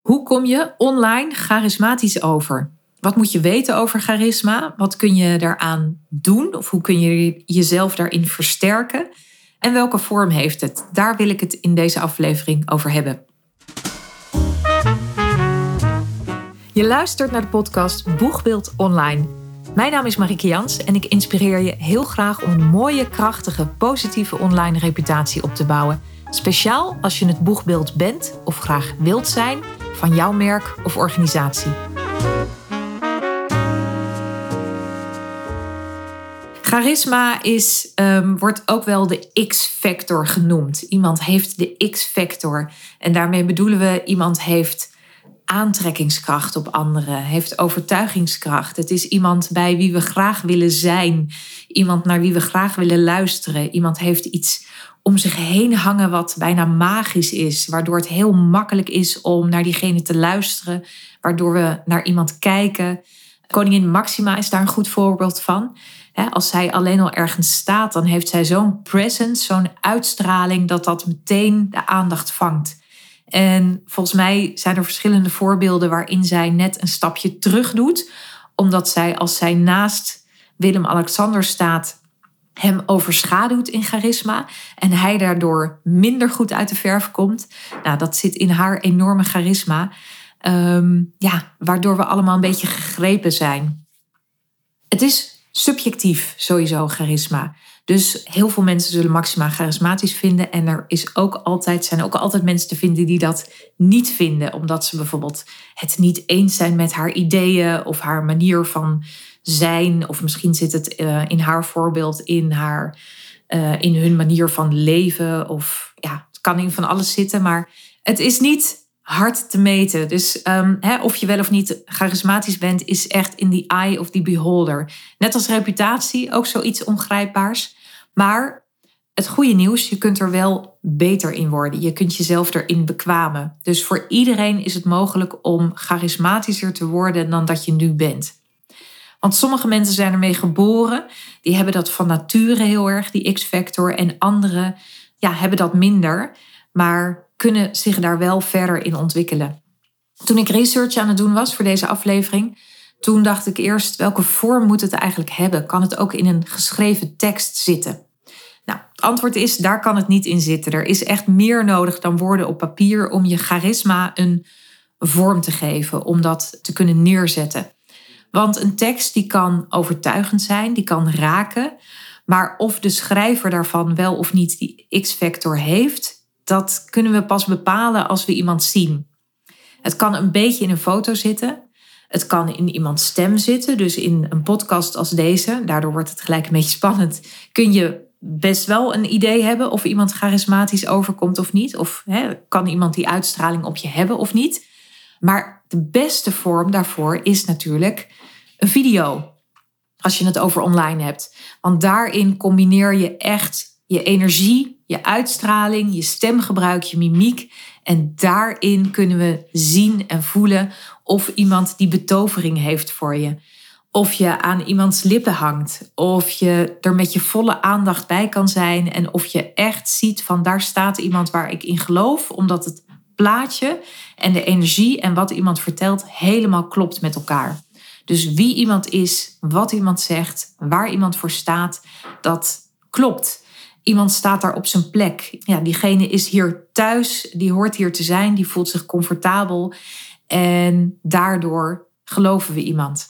Hoe kom je online charismatisch over? Wat moet je weten over charisma? Wat kun je daaraan doen? Of hoe kun je jezelf daarin versterken? En welke vorm heeft het? Daar wil ik het in deze aflevering over hebben. Je luistert naar de podcast Boegbeeld Online. Mijn naam is Marieke Jans en ik inspireer je heel graag om een mooie, krachtige, positieve online reputatie op te bouwen. Speciaal als je het boegbeeld bent of graag wilt zijn van jouw merk of organisatie. Charisma is, um, wordt ook wel de X-factor genoemd. Iemand heeft de X-factor. En daarmee bedoelen we iemand heeft aantrekkingskracht op anderen, heeft overtuigingskracht. Het is iemand bij wie we graag willen zijn, iemand naar wie we graag willen luisteren. Iemand heeft iets om zich heen hangen wat bijna magisch is, waardoor het heel makkelijk is om naar diegene te luisteren, waardoor we naar iemand kijken. Koningin Maxima is daar een goed voorbeeld van. Als zij alleen al ergens staat, dan heeft zij zo'n presence, zo'n uitstraling, dat dat meteen de aandacht vangt. En volgens mij zijn er verschillende voorbeelden waarin zij net een stapje terug doet, omdat zij als zij naast Willem-Alexander staat, hem overschaduwt in charisma en hij daardoor minder goed uit de verf komt. Nou, dat zit in haar enorme charisma, ehm, ja, waardoor we allemaal een beetje gegrepen zijn. Het is subjectief sowieso charisma. Dus heel veel mensen zullen Maxima charismatisch vinden. En er is ook altijd, zijn ook altijd mensen te vinden die dat niet vinden. Omdat ze bijvoorbeeld het niet eens zijn met haar ideeën of haar manier van zijn. Of misschien zit het uh, in haar voorbeeld in, haar, uh, in hun manier van leven. Of ja, het kan in van alles zitten. Maar het is niet hard te meten. Dus um, hè, of je wel of niet charismatisch bent, is echt in the eye of the beholder. Net als reputatie, ook zoiets ongrijpbaars. Maar het goede nieuws, je kunt er wel beter in worden. Je kunt jezelf erin bekwamen. Dus voor iedereen is het mogelijk om charismatischer te worden dan dat je nu bent. Want sommige mensen zijn ermee geboren, die hebben dat van nature heel erg, die X-factor. En anderen ja, hebben dat minder, maar kunnen zich daar wel verder in ontwikkelen. Toen ik research aan het doen was voor deze aflevering, toen dacht ik eerst, welke vorm moet het eigenlijk hebben? Kan het ook in een geschreven tekst zitten? Nou, het antwoord is, daar kan het niet in zitten. Er is echt meer nodig dan woorden op papier om je charisma een vorm te geven, om dat te kunnen neerzetten. Want een tekst die kan overtuigend zijn, die kan raken, maar of de schrijver daarvan wel of niet die X-factor heeft, dat kunnen we pas bepalen als we iemand zien. Het kan een beetje in een foto zitten. Het kan in iemands stem zitten, dus in een podcast als deze. Daardoor wordt het gelijk een beetje spannend. Kun je best wel een idee hebben of iemand charismatisch overkomt of niet. Of hè, kan iemand die uitstraling op je hebben of niet. Maar de beste vorm daarvoor is natuurlijk een video. Als je het over online hebt. Want daarin combineer je echt je energie, je uitstraling, je stemgebruik, je mimiek. En daarin kunnen we zien en voelen of iemand die betovering heeft voor je. Of je aan iemands lippen hangt. Of je er met je volle aandacht bij kan zijn. En of je echt ziet van daar staat iemand waar ik in geloof. Omdat het plaatje en de energie en wat iemand vertelt helemaal klopt met elkaar. Dus wie iemand is, wat iemand zegt, waar iemand voor staat, dat klopt. Iemand staat daar op zijn plek. Ja, diegene is hier thuis, die hoort hier te zijn, die voelt zich comfortabel. En daardoor geloven we iemand.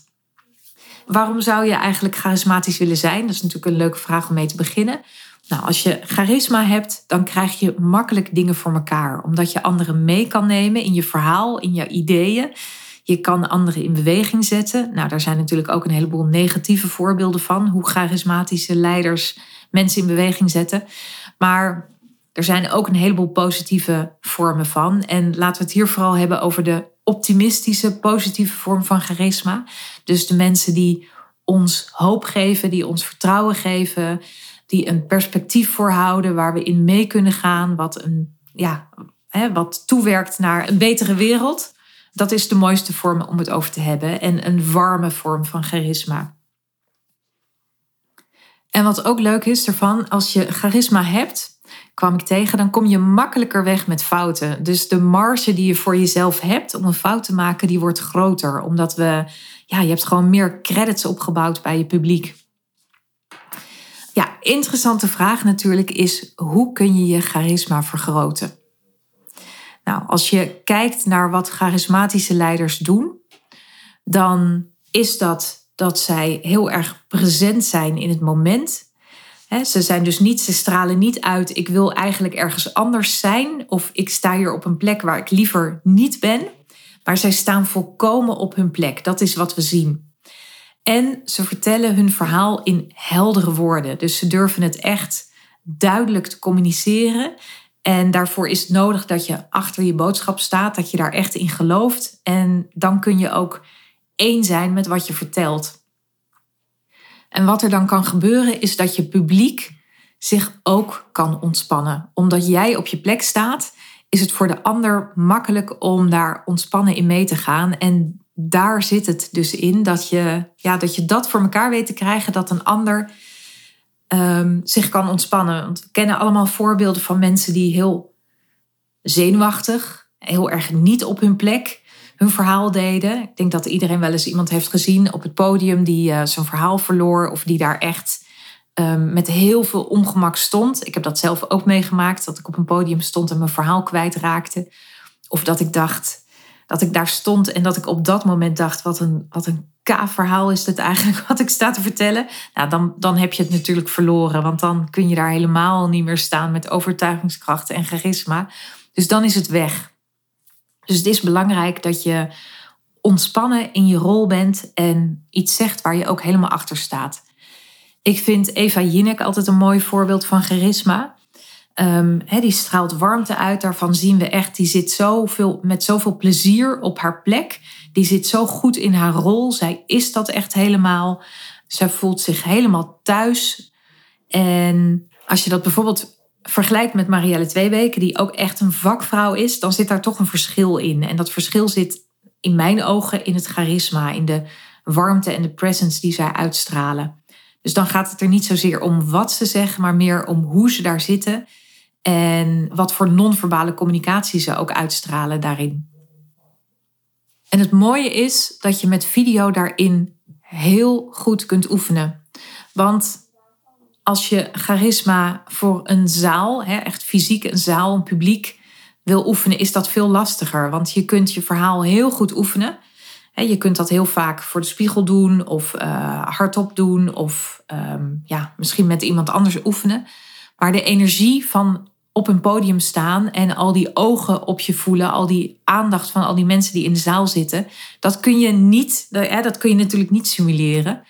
Waarom zou je eigenlijk charismatisch willen zijn? Dat is natuurlijk een leuke vraag om mee te beginnen. Nou, als je charisma hebt, dan krijg je makkelijk dingen voor elkaar. Omdat je anderen mee kan nemen in je verhaal, in je ideeën. Je kan anderen in beweging zetten. Nou, daar zijn natuurlijk ook een heleboel negatieve voorbeelden van. Hoe charismatische leiders mensen in beweging zetten. Maar er zijn ook een heleboel positieve vormen van. En laten we het hier vooral hebben over de optimistische, positieve vorm van charisma. Dus de mensen die ons hoop geven, die ons vertrouwen geven, die een perspectief voorhouden waar we in mee kunnen gaan, wat, een, ja, hè, wat toewerkt naar een betere wereld. Dat is de mooiste vorm om het over te hebben. En een warme vorm van charisma. En wat ook leuk is ervan, als je charisma hebt, kwam ik tegen, dan kom je makkelijker weg met fouten. Dus de marge die je voor jezelf hebt om een fout te maken, die wordt groter. Omdat we, ja, je hebt gewoon meer credits opgebouwd bij je publiek. Ja, interessante vraag natuurlijk is, hoe kun je je charisma vergroten? Nou, als je kijkt naar wat charismatische leiders doen, dan is dat dat zij heel erg present zijn in het moment. ze zijn dus niet, ze stralen niet uit, ik wil eigenlijk ergens anders zijn of ik sta hier op een plek waar ik liever niet ben. Maar zij staan volkomen op hun plek. Dat is wat we zien. En ze vertellen hun verhaal in heldere woorden. Dus ze durven het echt duidelijk te communiceren. En daarvoor is het nodig dat je achter je boodschap staat, dat je daar echt in gelooft. En dan kun je ook één zijn met wat je vertelt. En wat er dan kan gebeuren is dat je publiek zich ook kan ontspannen. Omdat jij op je plek staat, is het voor de ander makkelijk om daar ontspannen in mee te gaan. En daar zit het dus in dat je, ja, dat je dat voor elkaar weet te krijgen, dat een ander um, zich kan ontspannen. Want we kennen allemaal voorbeelden van mensen die heel zenuwachtig, heel erg niet op hun plek hun verhaal deden. Ik denk dat iedereen wel eens iemand heeft gezien op het podium die uh, zijn verhaal verloor of die daar echt um, met heel veel ongemak stond. Ik heb dat zelf ook meegemaakt, dat ik op een podium stond en mijn verhaal kwijtraakte. Of dat ik dacht dat ik daar stond en dat ik op dat moment dacht: wat een, wat een K-verhaal is dit eigenlijk wat ik sta te vertellen. Nou, dan, dan heb je het natuurlijk verloren, want dan kun je daar helemaal niet meer staan met overtuigingskrachten en charisma. Dus dan is het weg. Dus het is belangrijk dat je ontspannen in je rol bent en iets zegt waar je ook helemaal achter staat. Ik vind Eva Jinek altijd een mooi voorbeeld van charisma. Um, die straalt warmte uit. Daarvan zien we echt, die zit zoveel, met zoveel plezier op haar plek. Die zit zo goed in haar rol. Zij is dat echt helemaal. Zij voelt zich helemaal thuis. En als je dat bijvoorbeeld vergelijkt met Marielle Tweeweken, die ook echt een vakvrouw is, dan zit daar toch een verschil in. En dat verschil zit in mijn ogen in het charisma, in de warmte en de presence die zij uitstralen. Dus dan gaat het er niet zozeer om wat ze zeggen, maar meer om hoe ze daar zitten en wat voor non-verbale communicatie ze ook uitstralen daarin. En het mooie is dat je met video daarin heel goed kunt oefenen. Want als je charisma voor een zaal, echt fysiek een zaal, een publiek wil oefenen, is dat veel lastiger. Want je kunt je verhaal heel goed oefenen. Je kunt dat heel vaak voor de spiegel doen of uh, hardop doen of ehm, ja, misschien met iemand anders oefenen. Maar de energie van op een podium staan en al die ogen op je voelen, al die aandacht van al die mensen die in de zaal zitten, dat kun je niet, dat kun je natuurlijk niet simuleren.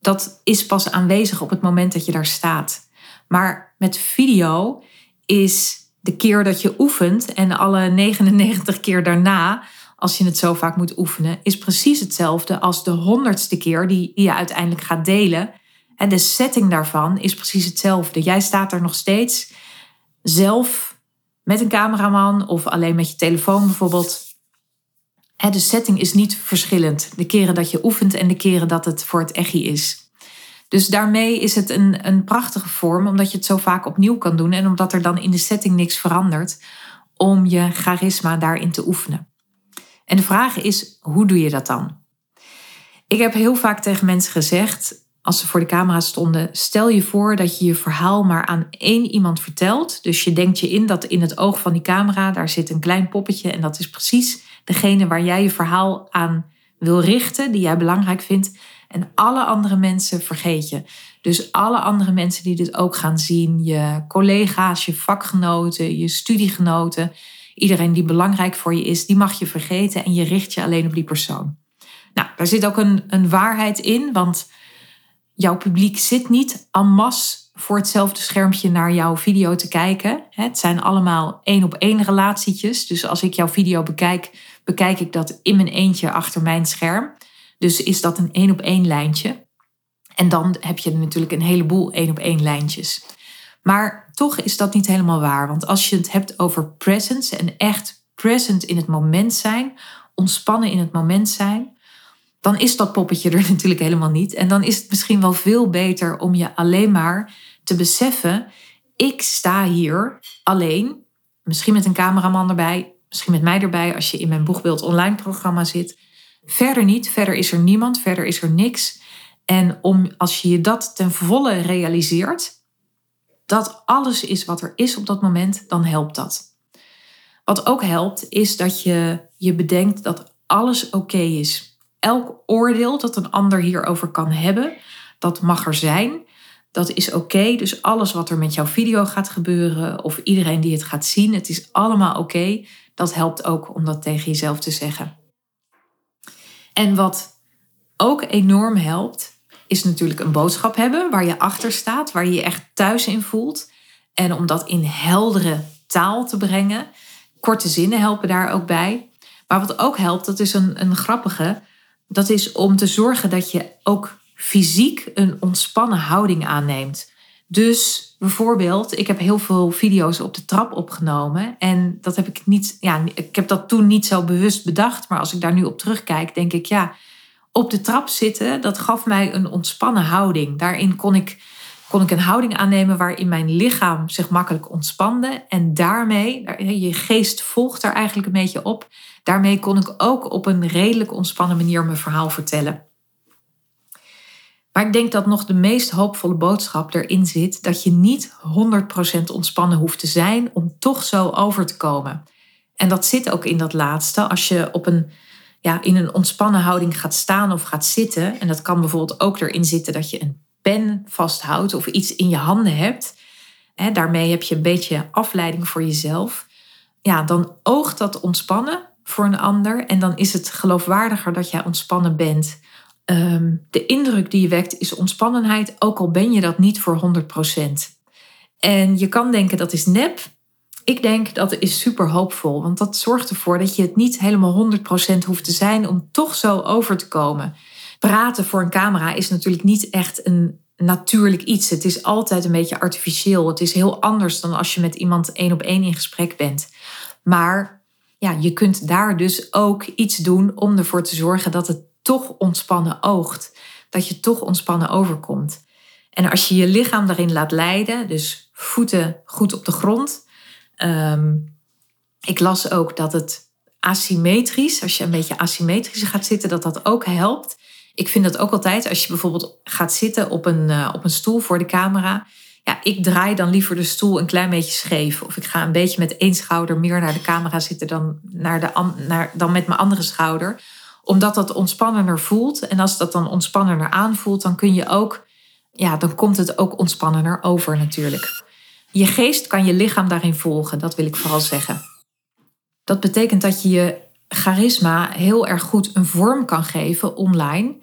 Dat is pas aanwezig op het moment dat je daar staat. Maar met video is de keer dat je oefent en alle 99 keer daarna, als je het zo vaak moet oefenen, is precies hetzelfde als de honderdste keer die je uiteindelijk gaat delen. En de setting daarvan is precies hetzelfde. Jij staat er nog steeds zelf met een cameraman of alleen met je telefoon bijvoorbeeld. De setting is niet verschillend. De keren dat je oefent en de keren dat het voor het echi is. Dus daarmee is het een, een prachtige vorm, omdat je het zo vaak opnieuw kan doen en omdat er dan in de setting niks verandert, om je charisma daarin te oefenen. En de vraag is, hoe doe je dat dan? Ik heb heel vaak tegen mensen gezegd: als ze voor de camera stonden, stel je voor dat je je verhaal maar aan één iemand vertelt. Dus je denkt je in dat in het oog van die camera, daar zit een klein poppetje en dat is precies degene waar jij je verhaal aan wil richten, die jij belangrijk vindt. En alle andere mensen vergeet je. Dus alle andere mensen die dit ook gaan zien, je collega's, je vakgenoten, je studiegenoten, iedereen die belangrijk voor je is, die mag je vergeten en je richt je alleen op die persoon. Nou, daar zit ook een, een waarheid in, want jouw publiek zit niet en masse voor hetzelfde schermpje naar jouw video te kijken. Het zijn allemaal één op één relatietjes. Dus als ik jouw video bekijk, bekijk ik dat in mijn eentje achter mijn scherm. Dus is dat een één op één lijntje. En dan heb je natuurlijk een heleboel één op één lijntjes. Maar toch is dat niet helemaal waar. Want als je het hebt over presence en echt present in het moment zijn, ontspannen in het moment zijn, dan is dat poppetje er natuurlijk helemaal niet. En dan is het misschien wel veel beter om je alleen maar te beseffen: ik sta hier alleen, misschien met een cameraman erbij, misschien met mij erbij als je in mijn boegbeeld online programma zit. Verder niet, verder is er niemand, verder is er niks. En om, als je je dat ten volle realiseert, dat alles is wat er is op dat moment, dan helpt dat. Wat ook helpt, is dat je je bedenkt dat alles oké is. Elk oordeel dat een ander hierover kan hebben, dat mag er zijn. Dat is oké. Dus alles wat er met jouw video gaat gebeuren, of iedereen die het gaat zien, het is allemaal oké. Dat helpt ook om dat tegen jezelf te zeggen. En wat ook enorm helpt, is natuurlijk een boodschap hebben waar je achter staat, waar je je echt thuis in voelt. En om dat in heldere taal te brengen. Korte zinnen helpen daar ook bij. Maar wat ook helpt, dat is een, een grappige. Dat is om te zorgen dat je ook fysiek een ontspannen houding aanneemt. Dus bijvoorbeeld, ik heb heel veel video's op de trap opgenomen. En dat heb ik niet, ja, ik heb dat toen niet zo bewust bedacht. Maar als ik daar nu op terugkijk, denk ik, ja, op de trap zitten, dat gaf mij een ontspannen houding. Daarin kon ik, kon ik een houding aannemen waarin mijn lichaam zich makkelijk ontspande. En daarmee, je geest volgt daar eigenlijk een beetje op. Daarmee kon ik ook op een redelijk ontspannen manier mijn verhaal vertellen. Maar ik denk dat nog de meest hoopvolle boodschap erin zit dat je niet 100% ontspannen hoeft te zijn om toch zo over te komen. En dat zit ook in dat laatste. Als je op een, ja, in een ontspannen houding gaat staan of gaat zitten, en dat kan bijvoorbeeld ook erin zitten dat je een pen vasthoudt of iets in je handen hebt. Hè, daarmee heb je een beetje afleiding voor jezelf. Ja, dan oogt dat ontspannen voor een ander en dan is het geloofwaardiger dat jij ontspannen bent Ehm, de indruk die je wekt is ontspannenheid, ook al ben je dat niet voor 100%. En je kan denken dat is nep. Ik denk dat is super hoopvol, want dat zorgt ervoor dat je het niet helemaal 100% hoeft te zijn om toch zo over te komen. Praten voor een camera is natuurlijk niet echt een natuurlijk iets. Het is altijd een beetje artificieel. Het is heel anders dan als je met iemand één op één in gesprek bent. Maar ja, je kunt daar dus ook iets doen om ervoor te zorgen dat het toch ontspannen oogt. Dat je toch ontspannen overkomt. En als je je lichaam daarin laat leiden, dus voeten goed op de grond. Ehm, ik las ook dat het asymmetrisch, als je een beetje asymmetrisch gaat zitten, dat dat ook helpt. Ik vind dat ook altijd, als je bijvoorbeeld gaat zitten op een, uh, op een stoel voor de camera. Ja, ik draai dan liever de stoel een klein beetje scheef. Of ik ga een beetje met één schouder meer naar de camera zitten dan, naar de, naar, dan met mijn andere schouder omdat dat ontspannender voelt. En als dat dan ontspannender aanvoelt, dan kun je ook, ja, dan komt het ook ontspannender over natuurlijk. Je geest kan je lichaam daarin volgen, dat wil ik vooral zeggen. Dat betekent dat je je charisma heel erg goed een vorm kan geven online.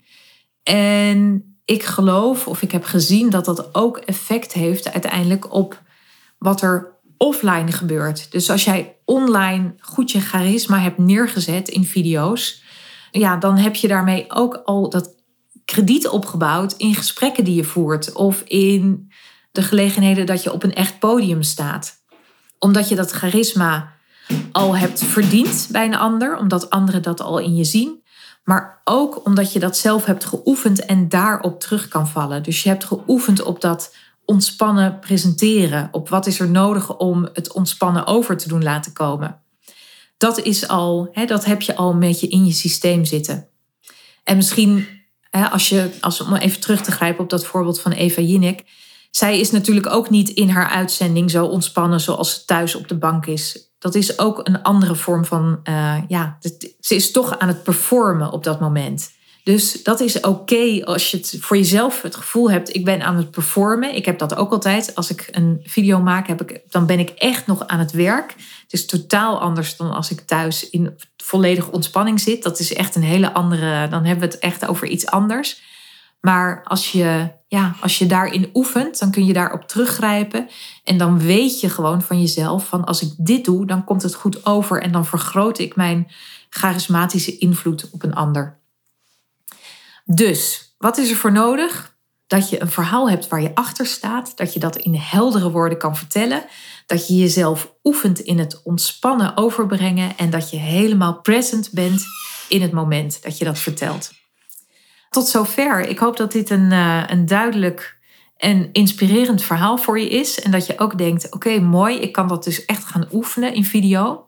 En ik geloof of ik heb gezien dat dat ook effect heeft uiteindelijk op wat er offline gebeurt. Dus als jij online goed je charisma hebt neergezet in video's, ja, dan heb je daarmee ook al dat krediet opgebouwd in gesprekken die je voert of in de gelegenheden dat je op een echt podium staat. Omdat je dat charisma al hebt verdiend bij een ander, omdat anderen dat al in je zien. Maar ook omdat je dat zelf hebt geoefend en daarop terug kan vallen. Dus je hebt geoefend op dat ontspannen presenteren. Op wat is er nodig om het ontspannen over te doen laten komen dat is al, hè, dat heb je al een beetje in je systeem zitten. En misschien, hè, als je, als, om even terug te grijpen op dat voorbeeld van Eva Jinek. Zij is natuurlijk ook niet in haar uitzending zo ontspannen zoals ze thuis op de bank is. Dat is ook een andere vorm van, uh, ja, ze is toch aan het performen op dat moment. Dus dat is oké als je voor jezelf het gevoel hebt, ik ben aan het performen. Ik heb dat ook altijd. Als ik een video maak, heb ik, dan ben ik echt nog aan het werk. Het is totaal anders dan als ik thuis in volledige ontspanning zit. Dat is echt een hele andere, dan hebben we het echt over iets anders. Maar als je, ja, als je daarin oefent, dan kun je daarop teruggrijpen. En dan weet je gewoon van jezelf van als ik dit doe, dan komt het goed over. En dan vergroot ik mijn charismatische invloed op een ander. Dus, wat is er voor nodig? Dat je een verhaal hebt waar je achter staat, dat je dat in heldere woorden kan vertellen, dat je jezelf oefent in het ontspannen overbrengen en dat je helemaal present bent in het moment dat je dat vertelt. Tot zover. Ik hoop dat dit een, eh, een duidelijk een inspirerend verhaal voor je is. En dat je ook denkt: oké, mooi, ik kan dat dus echt gaan oefenen in video.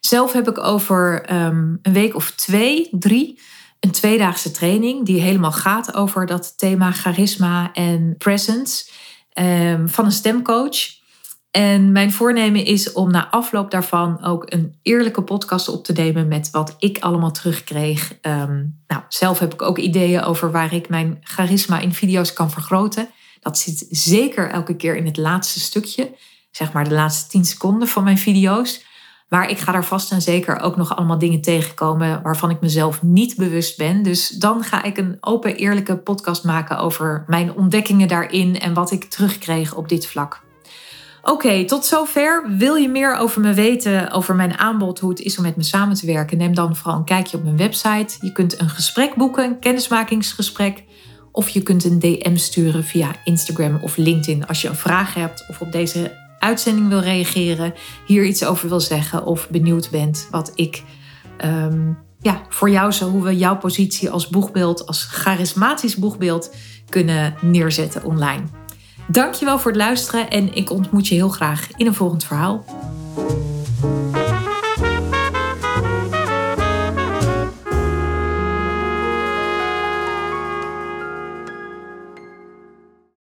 Zelf heb ik over ehm, een week of twee, drie, een tweedaagse training die helemaal gaat over dat thema charisma en presence um, van een stemcoach. En mijn voornemen is om na afloop daarvan ook een eerlijke podcast op te nemen met wat ik allemaal terugkreeg. Um, nou, zelf heb ik ook ideeën over waar ik mijn charisma in video's kan vergroten. Dat zit zeker elke keer in het laatste stukje, zeg maar de laatste 10 seconden van mijn video's. Maar ik ga daar vast en zeker ook nog allemaal dingen tegenkomen waarvan ik mezelf niet bewust ben. Dus dan ga ik een open, eerlijke podcast maken over mijn ontdekkingen daarin en wat ik terugkreeg op dit vlak. Oké, tot zover. Wil je meer over me weten, over mijn aanbod, hoe het is om met me samen te werken? Neem dan vooral een kijkje op mijn website. Je kunt een gesprek boeken, een kennismakingsgesprek. Of je kunt een DM sturen via Instagram of LinkedIn als je een vraag hebt of op deze uitzending wil reageren, hier iets over wil zeggen of benieuwd bent wat ik um, ja, voor jou zo, hoe we jouw positie als boegbeeld, als charismatisch boegbeeld kunnen neerzetten online. Dankjewel voor het luisteren en ik ontmoet je heel graag in een volgend verhaal.